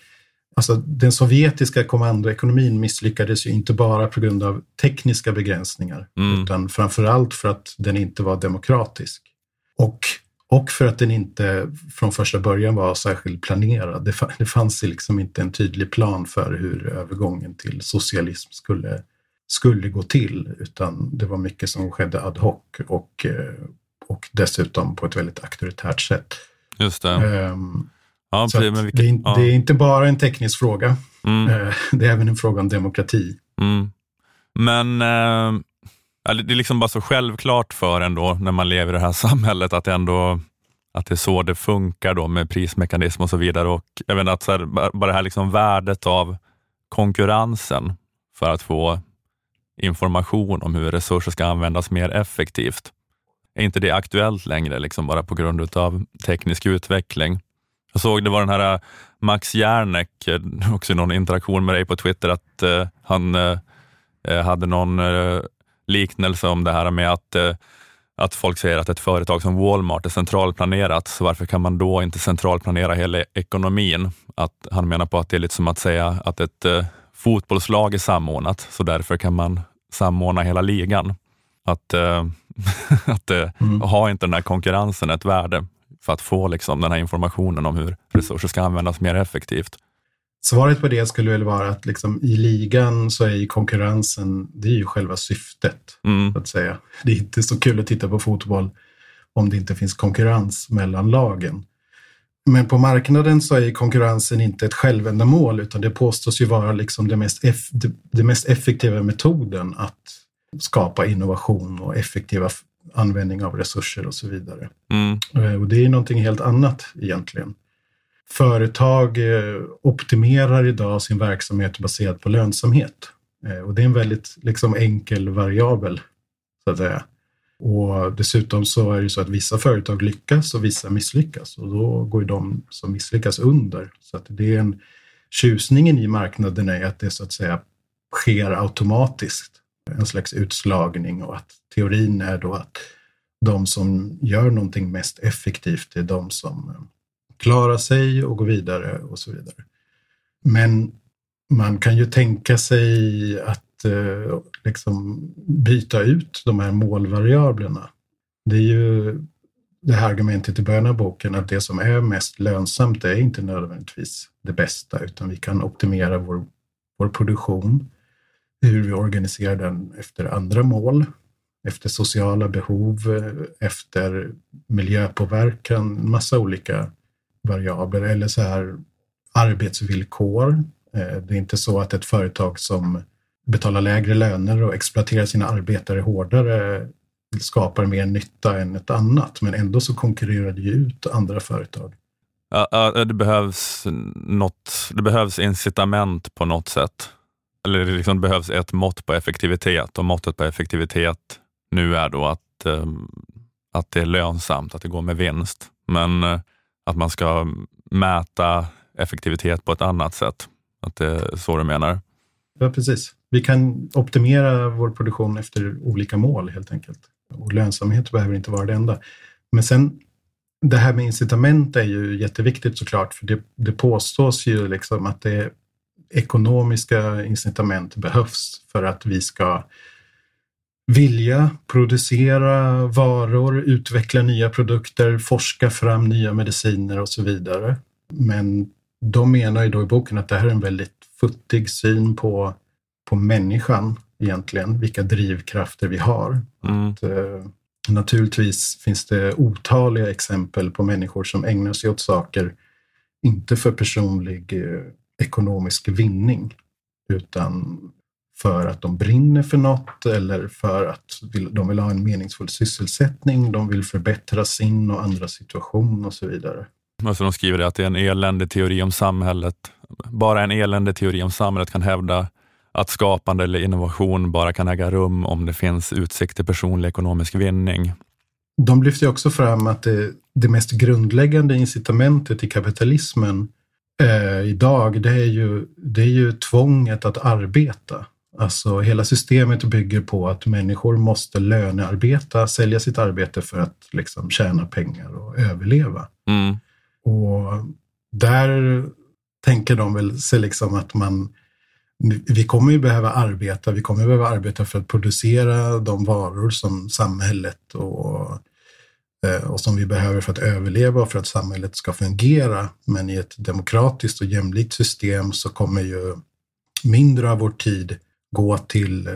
Alltså den sovjetiska kommandoekonomin misslyckades ju inte bara på grund av tekniska begränsningar, Mm. utan framför allt för att den inte var demokratisk. Och, och för att den inte från första början var särskilt planerad. Det, fa- det fanns liksom inte en tydlig plan för hur övergången till socialism skulle, skulle gå till, utan det var mycket som skedde ad hoc och, eh, och dessutom på ett väldigt auktoritärt sätt. Just det. Ehm, Ja, så det, är, in- ja. det är inte bara en teknisk fråga, Mm. Eh, det är även en fråga om demokrati. Mm. Men eh, det är liksom bara så självklart för en då när man lever i det här samhället att det ändå att det är så det funkar då med prismekanism och så vidare. Och jag att så här, bara det här liksom värdet av konkurrensen för att få information om hur resurser ska användas mer effektivt. Är inte det aktuellt längre, liksom bara på grund av teknisk utveckling? Jag såg det var den här eh, Max Järnek, eh, också i någon interaktion med dig på Twitter, att eh, han eh, eh hade någon eh, liknelse om det här med att, eh, att folk säger att ett företag som Walmart är centralplanerat, så varför kan man då inte centralplanera hela ekonomin? Att han menar på att det är lite som att säga att ett eh, fotbollslag är samordnat, så därför kan man samordna hela ligan. Att, eh, att Mm. ha inte den här konkurrensen ett värde för att få liksom, den här informationen om hur resurser ska användas mer effektivt. Svaret på det skulle väl vara att liksom, i ligan så är ju konkurrensen, det är ju själva syftet, Mm, att säga. Det är inte så kul att titta på fotboll om det inte finns konkurrens mellan lagen. Men på marknaden så är konkurrensen inte ett självändamål, utan det påstås ju vara liksom det, mest eff- det, det mest effektiva metoden att skapa innovation och effektiva användning av resurser och så vidare. mm, Eh, Och det är någonting helt annat egentligen. Företag eh, optimerar idag sin verksamhet baserat på lönsamhet. Eh, och det är en väldigt liksom, enkel variabel, så att säga. Och dessutom så är det så att vissa företag lyckas och vissa misslyckas och då går ju de som misslyckas under. Så att det är en tjusningen i marknaden är att det så att säga sker automatiskt. En slags utslagning och att teorin är då att de som gör någonting mest effektivt är de som eh, klara sig och gå vidare och så vidare. Men man kan ju tänka sig att eh, liksom byta ut de här målvariablerna. Det är ju det här argumentet i början av boken att det som är mest lönsamt är inte nödvändigtvis det bästa utan vi kan optimera vår, vår produktion, hur vi organiserar den efter andra mål efter sociala behov, eh, efter miljöpåverkan, massa olika variabler eller så här arbetsvillkor. Eh, det är inte så att ett företag som betalar lägre löner och exploaterar sina arbetare hårdare eh, skapar mer nytta än ett annat, men ändå så konkurrerar det ju ut andra företag. Ja, det, behövs något, det behövs incitament på något sätt. Eller det liksom behövs ett mått på effektivitet och måttet på effektivitet nu är då att, ehm, att det är lönsamt, att det går med vinst. Men eh, att man ska mäta effektivitet på ett annat sätt. Att det är så du menar? Ja, precis. Vi kan optimera vår produktion efter olika mål helt enkelt. Och lönsamhet behöver inte vara det enda. Men sen, det här med incitament är ju jätteviktigt såklart, för det, det påstås ju liksom att det ekonomiska incitament behövs för att vi ska vilja producera varor, utveckla nya produkter, forska fram nya mediciner och så vidare. Men de menar ju då i boken att det här är en väldigt futtig syn på, på människan egentligen, vilka drivkrafter vi har. Mm. Att, eh, naturligtvis finns det otaliga exempel på människor som ägnar sig åt saker inte för personlig eh, ekonomisk vinning, utan för att de brinner för något eller för att de vill ha en meningsfull sysselsättning, de vill förbättra sin och andra situation och så vidare. Alltså de skriver det att det är en eländig teori om samhället. Bara en eländig teori om samhället kan hävda att skapande eller innovation bara kan äga rum om det finns utsikt till personlig ekonomisk vinning. De lyfter också fram att det, det mest grundläggande incitamentet i kapitalismen eh, idag, det är, ju, det är ju tvånget att arbeta. Alltså hela systemet bygger på att människor måste lönearbeta, sälja sitt arbete för att liksom tjäna pengar och överleva. Mm. Och där tänker de väl sig liksom att man vi kommer ju behöva arbeta, vi kommer behöva arbeta för att producera de varor som samhället och, eh, och som vi behöver för att överleva och för att samhället ska fungera. Men i ett demokratiskt och jämlikt system så kommer ju mindre av vår tid gå till eh,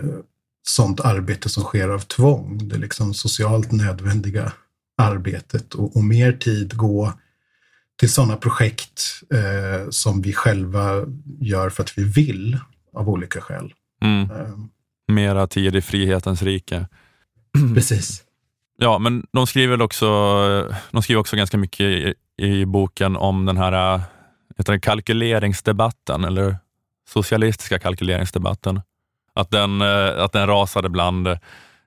sånt arbete som sker av tvång, det liksom socialt nödvändiga arbetet och, och mer tid gå till sådana projekt eh, som vi själva gör för att vi vill av olika skäl. Mm. Eh, Mera tid i frihetens rike. precis. Ja, men de skriver också, de skriver också ganska mycket i, i boken om den här heter det, kalkyleringsdebatten, eller socialistiska kalkyleringsdebatten. Att den, eh, att den rasade bland eh,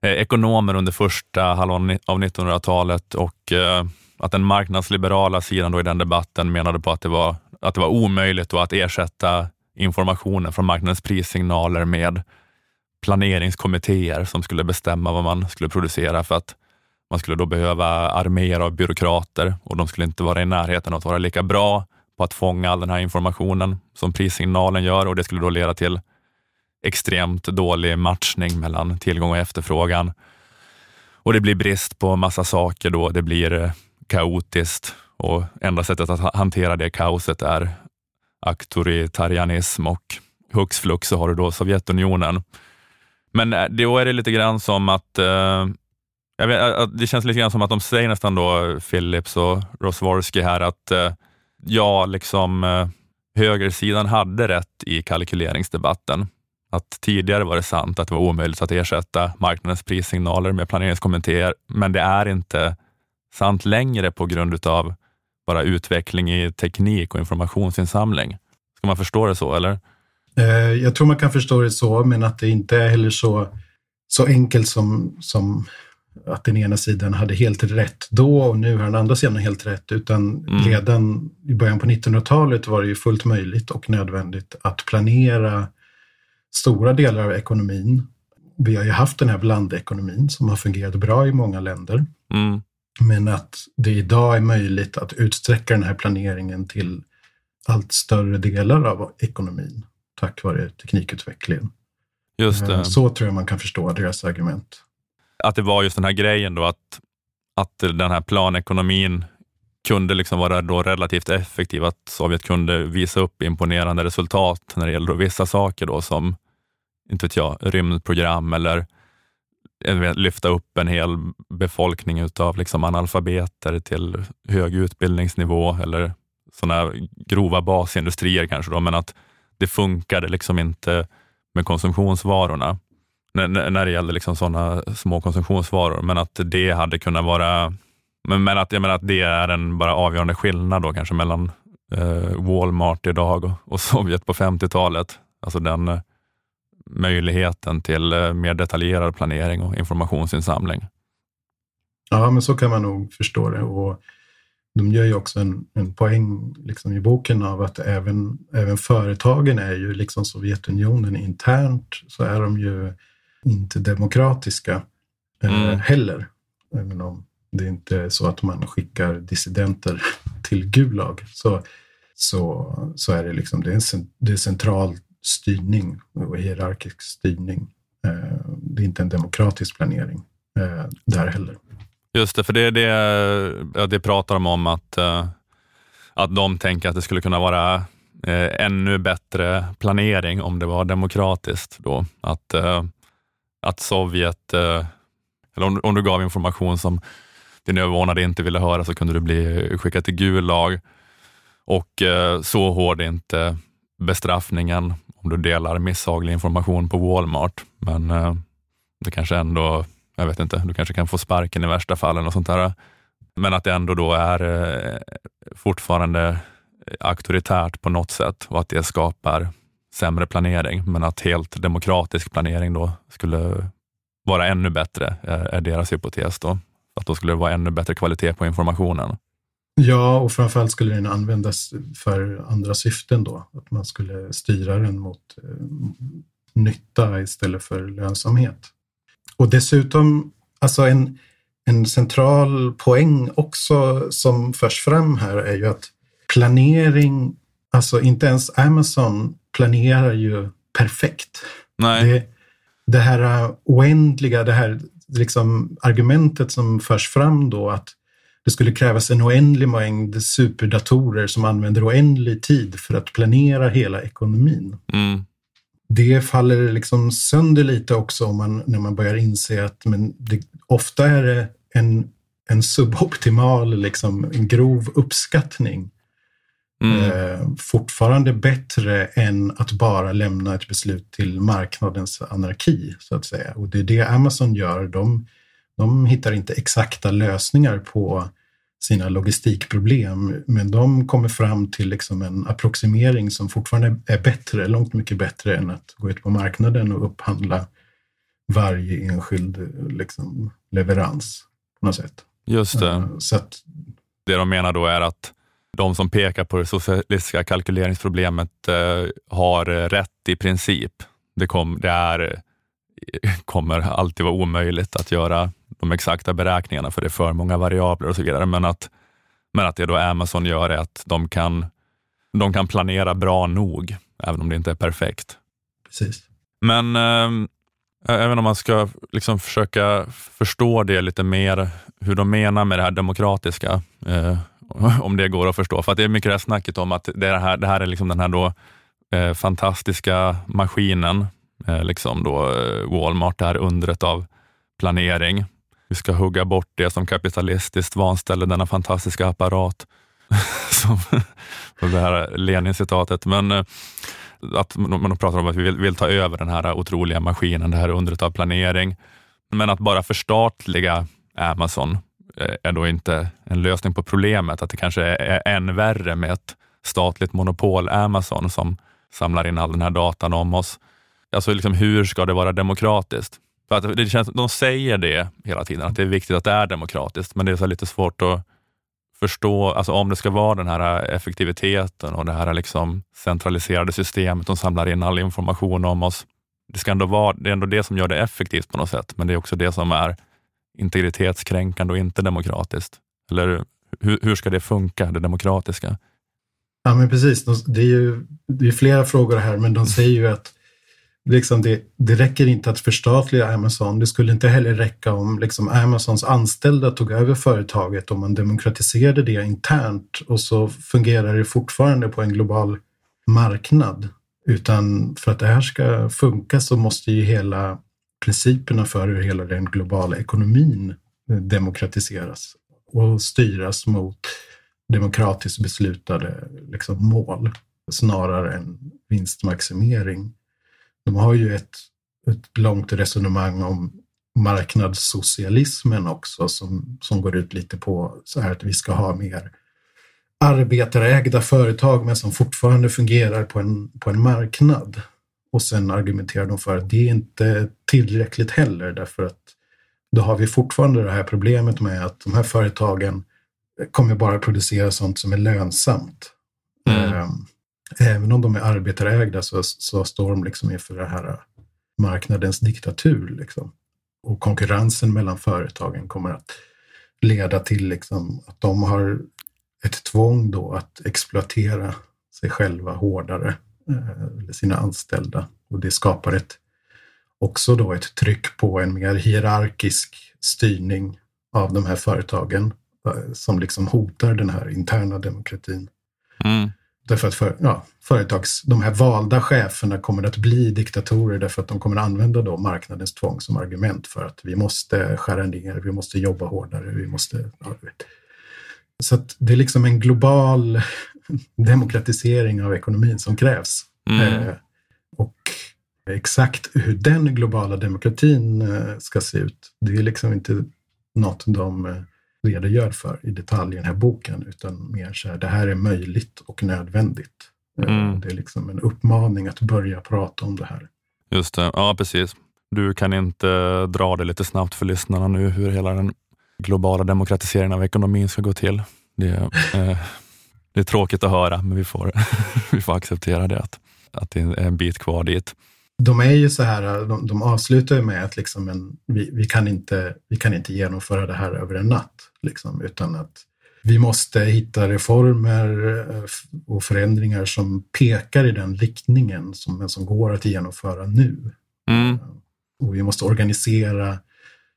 ekonomer under första halvan av 1900-talet och eh, att den marknadsliberala sidan då i den debatten menade på att det var, att det var omöjligt att ersätta informationen från marknadens prissignaler med planeringskommittéer som skulle bestämma vad man skulle producera för att man skulle då behöva arméer av byråkrater och de skulle inte vara i närheten av att vara lika bra på att fånga all den här informationen som prissignalen gör och det skulle då leda till extremt dålig matchning mellan tillgång och efterfrågan. Och det blir brist på massa saker då. Det blir eh, kaotiskt och enda sättet att hantera det kaoset är auktoritarianism och hux flux så har du då Sovjetunionen. Men eh, då är det lite grann som att eh, jag vet, det känns lite grann som att de säger nästan då, Philips och Rosworski här, att eh, ja, liksom eh, högersidan hade rätt i kalkyleringsdebatten. Att tidigare var det sant att det var omöjligt att ersätta marknadens prissignaler med planeringskommittéer, men det är inte sant längre på grund av bara utveckling i teknik och informationsinsamling. Ska man förstå det så, eller? Eh, jag tror man kan förstå det så, men att det inte är heller så, så enkelt som, som att den ena sidan hade helt rätt då och nu har den andra sidan helt rätt. Utan mm. redan i början på 1900-talet var det ju fullt möjligt och nödvändigt att planera stora delar av ekonomin. Vi har ju haft den här blandekonomin som har fungerat bra i många länder. Mm. Men att det idag är möjligt att utsträcka den här planeringen till allt större delar av ekonomin tack vare teknikutvecklingen. Just det. Så tror jag man kan förstå deras argument. Att det var just den här grejen då att, att den här planekonomin kunde liksom vara då relativt effektiv, att Sovjet kunde visa upp imponerande resultat när det gäller vissa saker då som, inte vet jag, rymdprogram eller lyfta upp en hel befolkning utav liksom analfabeter till hög utbildningsnivå eller sådana grova basindustrier kanske då, men att det funkade liksom inte med konsumtionsvarorna när, när det gällde liksom sådana små konsumtionsvaror, men att det hade kunnat vara men, men att, jag menar att det är en bara avgörande skillnad då kanske mellan eh, Walmart idag och, och Sovjet på 50-talet. Alltså den eh, möjligheten till eh, mer detaljerad planering och informationsinsamling. Ja, men så kan man nog förstå det. Och de gör ju också en, en poäng liksom i boken av att även, även företagen är ju, liksom Sovjetunionen internt, så är de ju inte demokratiska eh, mm. heller. Även om det inte är så att man skickar dissidenter till Gulag. Så, så, så är det liksom, det är, en, det är central styrning och hierarkisk styrning. Eh, det är inte en demokratisk planering eh, där heller. Just det, för det är det, det pratar de om att, eh, att de tänker att det skulle kunna vara eh, ännu bättre planering om det var demokratiskt. Då. Att, eh, att Sovjet, eh, eller om, om du gav information som din överordnade inte ville höra så kunde du bli skickad till Gulag. Och eh, så hård är inte bestraffningen om du delar misshaglig information på Walmart. Men eh, det kanske ändå, jag vet inte, du kanske kan få sparken i värsta fall eller sånt där. Men att det ändå då är eh, fortfarande auktoritärt på något sätt och att det skapar sämre planering. Men att helt demokratisk planering då skulle vara ännu bättre, eh, är deras hypotes. Då. Att då skulle det vara ännu bättre kvalitet på informationen. Ja, och framförallt skulle den användas för andra syften då. Att man skulle styra den mot eh, nytta istället för lönsamhet. Och dessutom, alltså en, en central poäng också som förs fram här är ju att planering, alltså inte ens Amazon planerar ju perfekt. Nej. Det, det här oändliga, det här liksom argumentet som förs fram då att det skulle krävas en oändlig mängd superdatorer som använder oändlig tid för att planera hela ekonomin. Mm. Det faller liksom sönder lite också om man, när man börjar inse att men det, ofta är det en, en suboptimal, liksom, en grov uppskattning. Mm. Eh, fortfarande bättre än att bara lämna ett beslut till marknadens anarki, så att säga. Och det är det Amazon gör. De, de hittar inte exakta lösningar på sina logistikproblem, men de kommer fram till liksom en approximering som fortfarande är bättre, långt mycket bättre än att gå ut på marknaden och upphandla varje enskild liksom, leverans på något sätt. Just det. Uh, så att, det de menar då är att de som pekar på det socialistiska kalkyleringsproblemet eh, har rätt i princip. Det, kom, det är, kommer alltid vara omöjligt att göra de exakta beräkningarna för det är för många variabler och så vidare. Men att, men att det då Amazon gör är att de kan, de kan planera bra nog, även om det inte är perfekt. Precis. Men eh, även om man ska liksom försöka förstå det lite mer, hur de menar med det här demokratiska, eh, om det går att förstå. För att det är mycket det här snacket om att det här, det här är liksom den här då, eh, fantastiska maskinen, Eh, liksom då, eh, Walmart, det här undret av planering. Vi ska hugga bort det som kapitalistiskt vanställer denna fantastiska apparat. som, det här Lenin-citatet. Men eh, att man pratar om att vi vill, vill, ta över den här otroliga maskinen, det här undret av planering. Men att bara förstatliga Amazon är då inte en lösning på problemet. Att det kanske är än värre med ett statligt monopol, Amazon, som samlar in all den här datan om oss. Alltså liksom, hur ska det vara demokratiskt? För att det känns, de säger det hela tiden, att det är viktigt att det är demokratiskt, men det är så lite svårt att förstå, alltså om det ska vara den här effektiviteten och det här liksom centraliserade systemet, de samlar in all information om oss. Det, ska ändå vara, det är ändå det som gör det effektivt på något sätt, men det är också det som är integritetskränkande och inte demokratiskt. Eller hur, hur ska det funka, det demokratiska? Ja, men precis. Det är ju det är flera frågor här, men de säger ju att liksom det, det räcker inte att förstatliga Amazon. Det skulle inte heller räcka om liksom Amazons anställda tog över företaget och man demokratiserade det internt och så fungerar det fortfarande på en global marknad. Utan för att det här ska funka så måste ju hela principerna för hur hela den globala ekonomin demokratiseras och styras mot demokratiskt beslutade liksom, mål snarare än vinstmaximering. De har ju ett, ett långt resonemang om marknadssocialismen också som, som går ut lite på så här att vi ska ha mer arbetarägda företag men som fortfarande fungerar på en, på en marknad. Och sen argumenterar de för att det är inte tillräckligt heller därför att då har vi fortfarande det här problemet med att de här företagen kommer bara producera sånt som är lönsamt. Mm. Ehm, även om de är arbetarägda så, så står de liksom inför det här marknadens diktatur. Liksom. Och konkurrensen mellan företagen kommer att leda till liksom att de har ett tvång då att exploatera sig själva hårdare, eh, eller sina anställda. Och det skapar ett, också då ett tryck på en mer hierarkisk styrning av de här företagen eh, som liksom hotar den här interna demokratin. Mm. Därför att för, ja, företags, de här valda cheferna kommer att bli diktatorer därför att de kommer att använda då marknadens tvång som argument för att vi måste skära ner, vi måste jobba hårdare, vi måste... Ja, så att det är liksom en global demokratisering av ekonomin som krävs. Mm. Eh, och exakt hur den globala demokratin eh, ska se ut, det är liksom inte något de eh, redogör för i detalj i den här boken, utan mer så här, det här är möjligt och nödvändigt. Eh, Mm. Det är liksom en uppmaning att börja prata om det här. Just det, ja precis. Du kan inte dra det lite snabbt för lyssnarna nu hur hela den globala demokratiseringen av ekonomin ska gå till. Det, är, eh, det är tråkigt att höra, men vi får, vi får acceptera det, att, att det är en bit kvar dit. De är ju så här, de, de avslutar med att liksom en, vi, vi, kan inte, vi kan inte genomföra det här över en natt, liksom, utan att vi måste hitta reformer eh, och förändringar som pekar i den riktningen som, men som går att genomföra nu. Mm, Och vi måste organisera.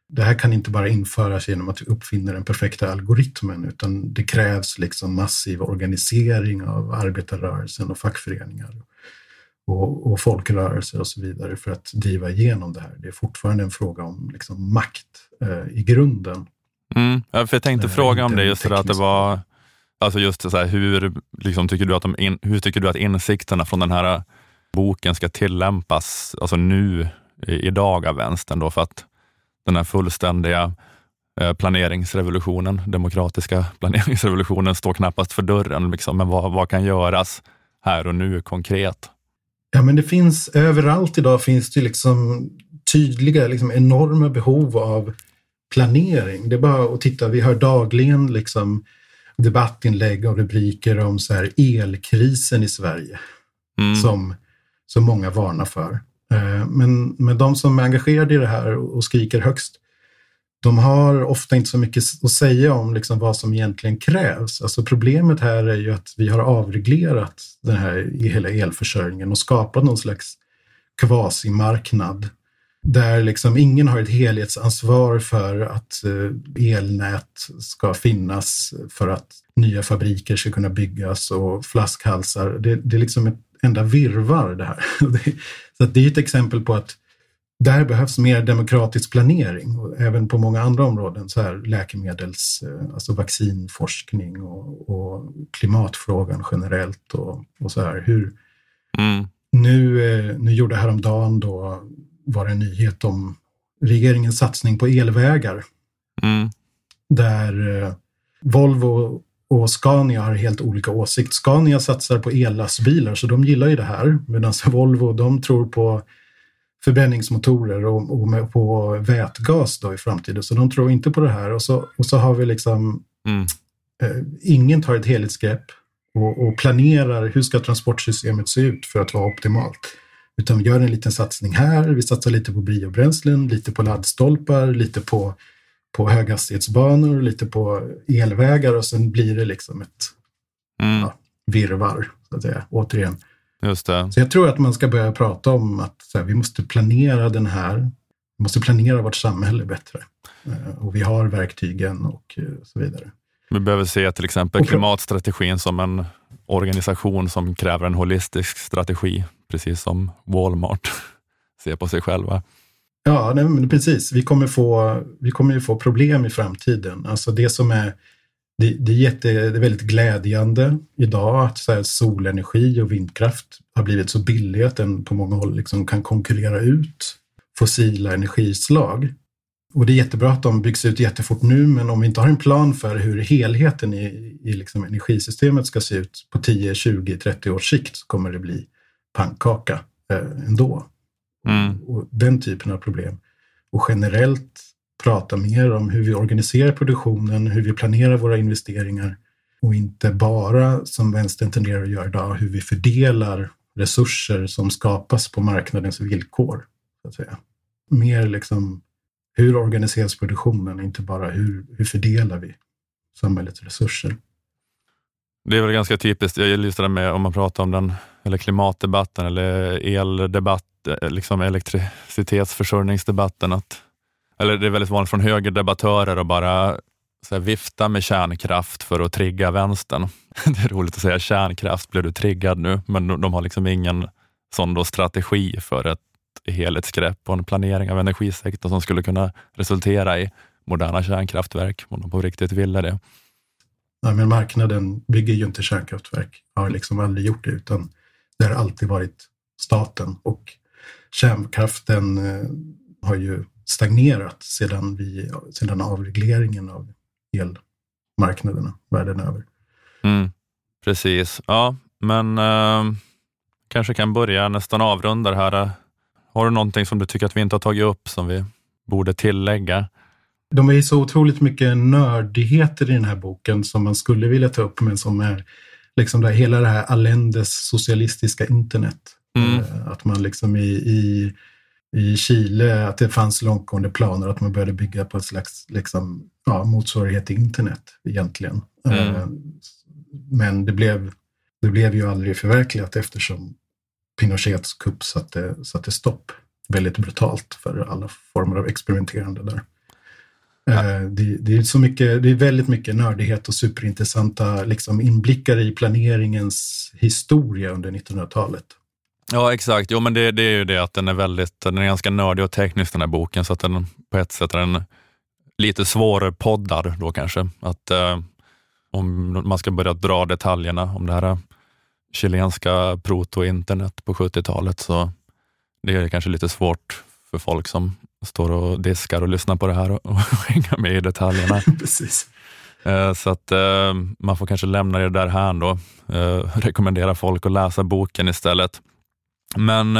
Det här kan inte bara införas genom att vi uppfinner den perfekta algoritmen, utan det krävs liksom massiv organisering av arbetarrörelsen och fackföreningar och, och folkrörelser och så vidare för att driva igenom det här. Det är fortfarande en fråga om liksom makt eh, i grunden. Mm. Ja, för jag tänkte fråga om det, just det att det var, alltså just så här, hur, liksom, tycker du att de in, hur tycker du att insikterna från den här boken ska tillämpas, alltså nu, i, idag av vänstern då, för att den här fullständiga eh, planeringsrevolutionen, demokratiska planeringsrevolutionen står knappast för dörren. Liksom. Men vad, vad kan göras här och nu konkret? Ja, men det finns överallt idag finns det liksom tydliga, liksom enorma behov av planering. Det är bara att titta, vi hör dagligen liksom debattinlägg och rubriker om så här elkrisen i Sverige Mm. som, som många varnar för. Eh, Men, men de som är engagerade i det här och skriker högst, de har ofta inte så mycket att säga om liksom vad som egentligen krävs. Alltså problemet här är ju att vi har avreglerat den här hela elförsörjningen och skapat någon slags kvasimarknad där liksom ingen har ett helhetsansvar för att eh, elnät ska finnas för att nya fabriker ska kunna byggas och flaskhalsar. Det, det är liksom ett enda virvar det här. Så det är ett exempel på att där behövs mer demokratisk planering och även på många andra områden, så här läkemedels, eh, alltså vaccinforskning och, och klimatfrågan generellt och, och så här. Hur, Mm. nu, eh, nu gjorde häromdagen då var det en nyhet om regeringens satsning på elvägar Mm. där eh, Volvo och Scania har helt olika åsikt. Scania satsar på ellastbilar så de gillar ju det här medan Volvo de tror på förbränningsmotorer och, och på vätgas då i framtiden. Så de tror inte på det här och så, och så har vi liksom Mm. eh, ingen tar ett helhetsgrepp och, och planerar hur ska transportsystemet se ut för att vara optimalt. Utan vi gör en liten satsning här, vi satsar lite på biobränslen, lite på laddstolpar, lite på, på höghastighetsbanor, lite på elvägar och sen blir det liksom ett Mm. Ja. virvar, så att säga, återigen. Just det. Så jag tror att man ska börja prata om att här, vi måste planera den här, vi måste planera vårt samhälle bättre. Eh, Och vi har verktygen och eh, så vidare. Vi behöver se till exempel klimatstrategin som en organisation som kräver en holistisk strategi, precis som Walmart ser på sig själva. Ja, nej, men precis. Vi kommer, få, vi kommer ju få problem i framtiden. Alltså det som är, det, det är, jätte, det är väldigt glädjande idag att så här, solenergi och vindkraft har blivit så billig att den på många håll liksom kan konkurrera ut fossila energislag. Och det är jättebra att de byggs ut jättefort nu, men om vi inte har en plan för hur helheten i, i liksom energisystemet ska se ut på 10, 20, 30 års sikt så kommer det bli pannkaka eh, ändå. Mm. Och den typen av problem. Och generellt prata mer om hur vi organiserar produktionen, hur vi planerar våra investeringar och inte bara, som vänstern tenderar att göra idag, hur vi fördelar resurser som skapas på marknadens villkor. Så att säga. Mer liksom, hur organiseras produktionen, inte bara hur, hur fördelar vi samhällets resurser. Det är väl ganska typiskt, jag gillar just det med om man pratar om den, eller klimatdebatten eller eldebatt, eh, liksom elektricitetsförsörjningsdebatten. Att, eller det är väldigt vanligt från högerdebattörer att bara så här, vifta med kärnkraft för att trigga vänstern. Det är roligt att säga kärnkraft, blir du triggad nu? Men de, de har liksom ingen sån då strategi för ett helhetsgrepp och en planering av energisektorn som skulle kunna resultera i moderna kärnkraftverk om de på riktigt ville det. Nej, men marknaden bygger ju inte kärnkraftverk, har liksom aldrig gjort det, utan det har alltid varit staten och kärnkraften eh, har ju stagnerat sedan, vi, sedan avregleringen av elmarknaderna världen över. Mm, precis. Ja, men eh, kanske kan börja nästan avrunda det här. Har du någonting som du tycker att vi inte har tagit upp som vi borde tillägga? De är så otroligt mycket nördigheter i den här boken som man skulle vilja ta upp, men som är liksom det, hela det här Allendes socialistiska internet. Mm. Eh, Att man liksom i, i, i Chile, att det fanns långtgående planer att man började bygga på ett slags liksom, ja, motsvarighet till internet egentligen. Mm. Eh, Men det blev, det blev ju aldrig förverkligat eftersom Pinochets kupp satte, satte stopp väldigt brutalt för alla former av experimenterande där. Eh, Det, det, är så mycket, det är väldigt mycket nördighet och superintressanta liksom, inblickar i planeringens historia under 1900-talet. Ja, exakt. Jo, men det, det är ju det att den är väldigt, den är ganska nördig och teknisk den här boken, så att den på ett sätt är den lite svårpoddad då kanske. Att eh, om man ska börja dra detaljerna om det här chilenska proto-internet på 70-talet, så det är kanske lite svårt för folk som står och diskar och lyssnar på det här och, och hänga med i detaljerna. Precis. Eh, Så att eh, man får kanske lämna det där här då. Eh, rekommendera folk att läsa boken istället. Men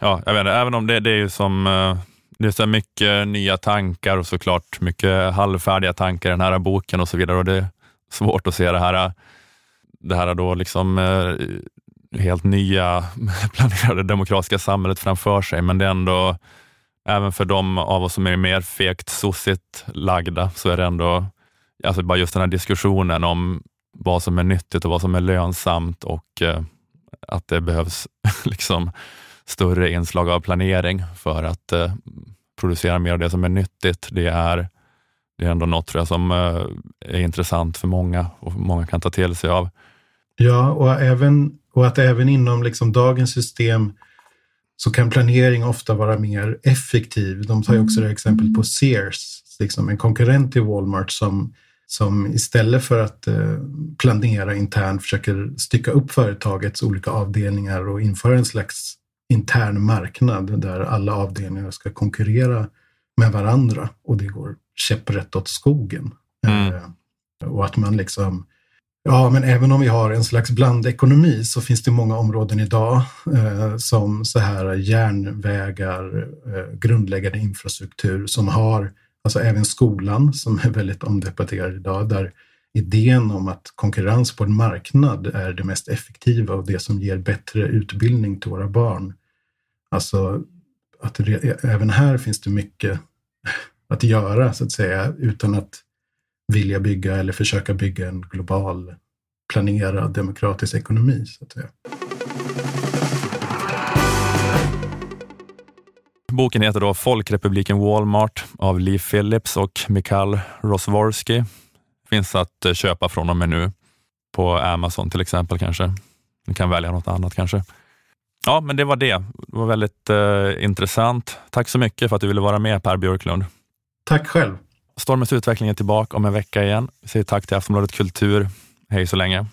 ja, jag vet inte, även om det, det är ju som det är så mycket nya tankar och såklart mycket halvfärdiga tankar i den här boken och så vidare. Och det är svårt att se det här, det här då liksom helt nya planerade demokratiska samhället framför sig. Men det är ändå, även för de av oss som är mer fegt sossigt lagda, så är det ändå alltså bara just den här diskussionen om vad som är nyttigt och vad som är lönsamt och eh, att det behövs liksom större inslag av planering för att eh, producera mer av det som är nyttigt. Det är, det är ändå något tror jag, som eh, är intressant för många och många kan ta till sig av. Ja, och, även, och att även inom liksom dagens system så kan planering ofta vara mer effektiv. De tar ju också det här exempel på Sears, liksom en konkurrent till Walmart som, som istället för att eh, planera internt försöker stycka upp företagets olika avdelningar och införa en slags intern marknad där alla avdelningar ska konkurrera med varandra och det går käpprätt åt skogen. Mm. Eh, och att man liksom Ja, men även om vi har en slags blandekonomi så finns det många områden idag eh, som så här järnvägar, eh, grundläggande infrastruktur som har, alltså även skolan som är väldigt omdebatterad idag, där idén om att konkurrens på en marknad är det mest effektiva och det som ger bättre utbildning till våra barn. Alltså, att det, även här finns det mycket att göra så att säga utan att vilja bygga eller försöka bygga en global planerad demokratisk ekonomi. Så att säga. Boken heter då Folkrepubliken Walmart av Lee Phillips och Mikhail Rosworski. Finns att eh, köpa från och med nu på Amazon till exempel kanske. Ni kan välja något annat kanske. Ja, men det var det. Det var väldigt eh, intressant. Tack så mycket för att du ville vara med Per Björklund. Tack själv. Stormens utveckling är tillbaka om en vecka igen. Vi säger tack till Aftonbladet Kultur. Hej så länge.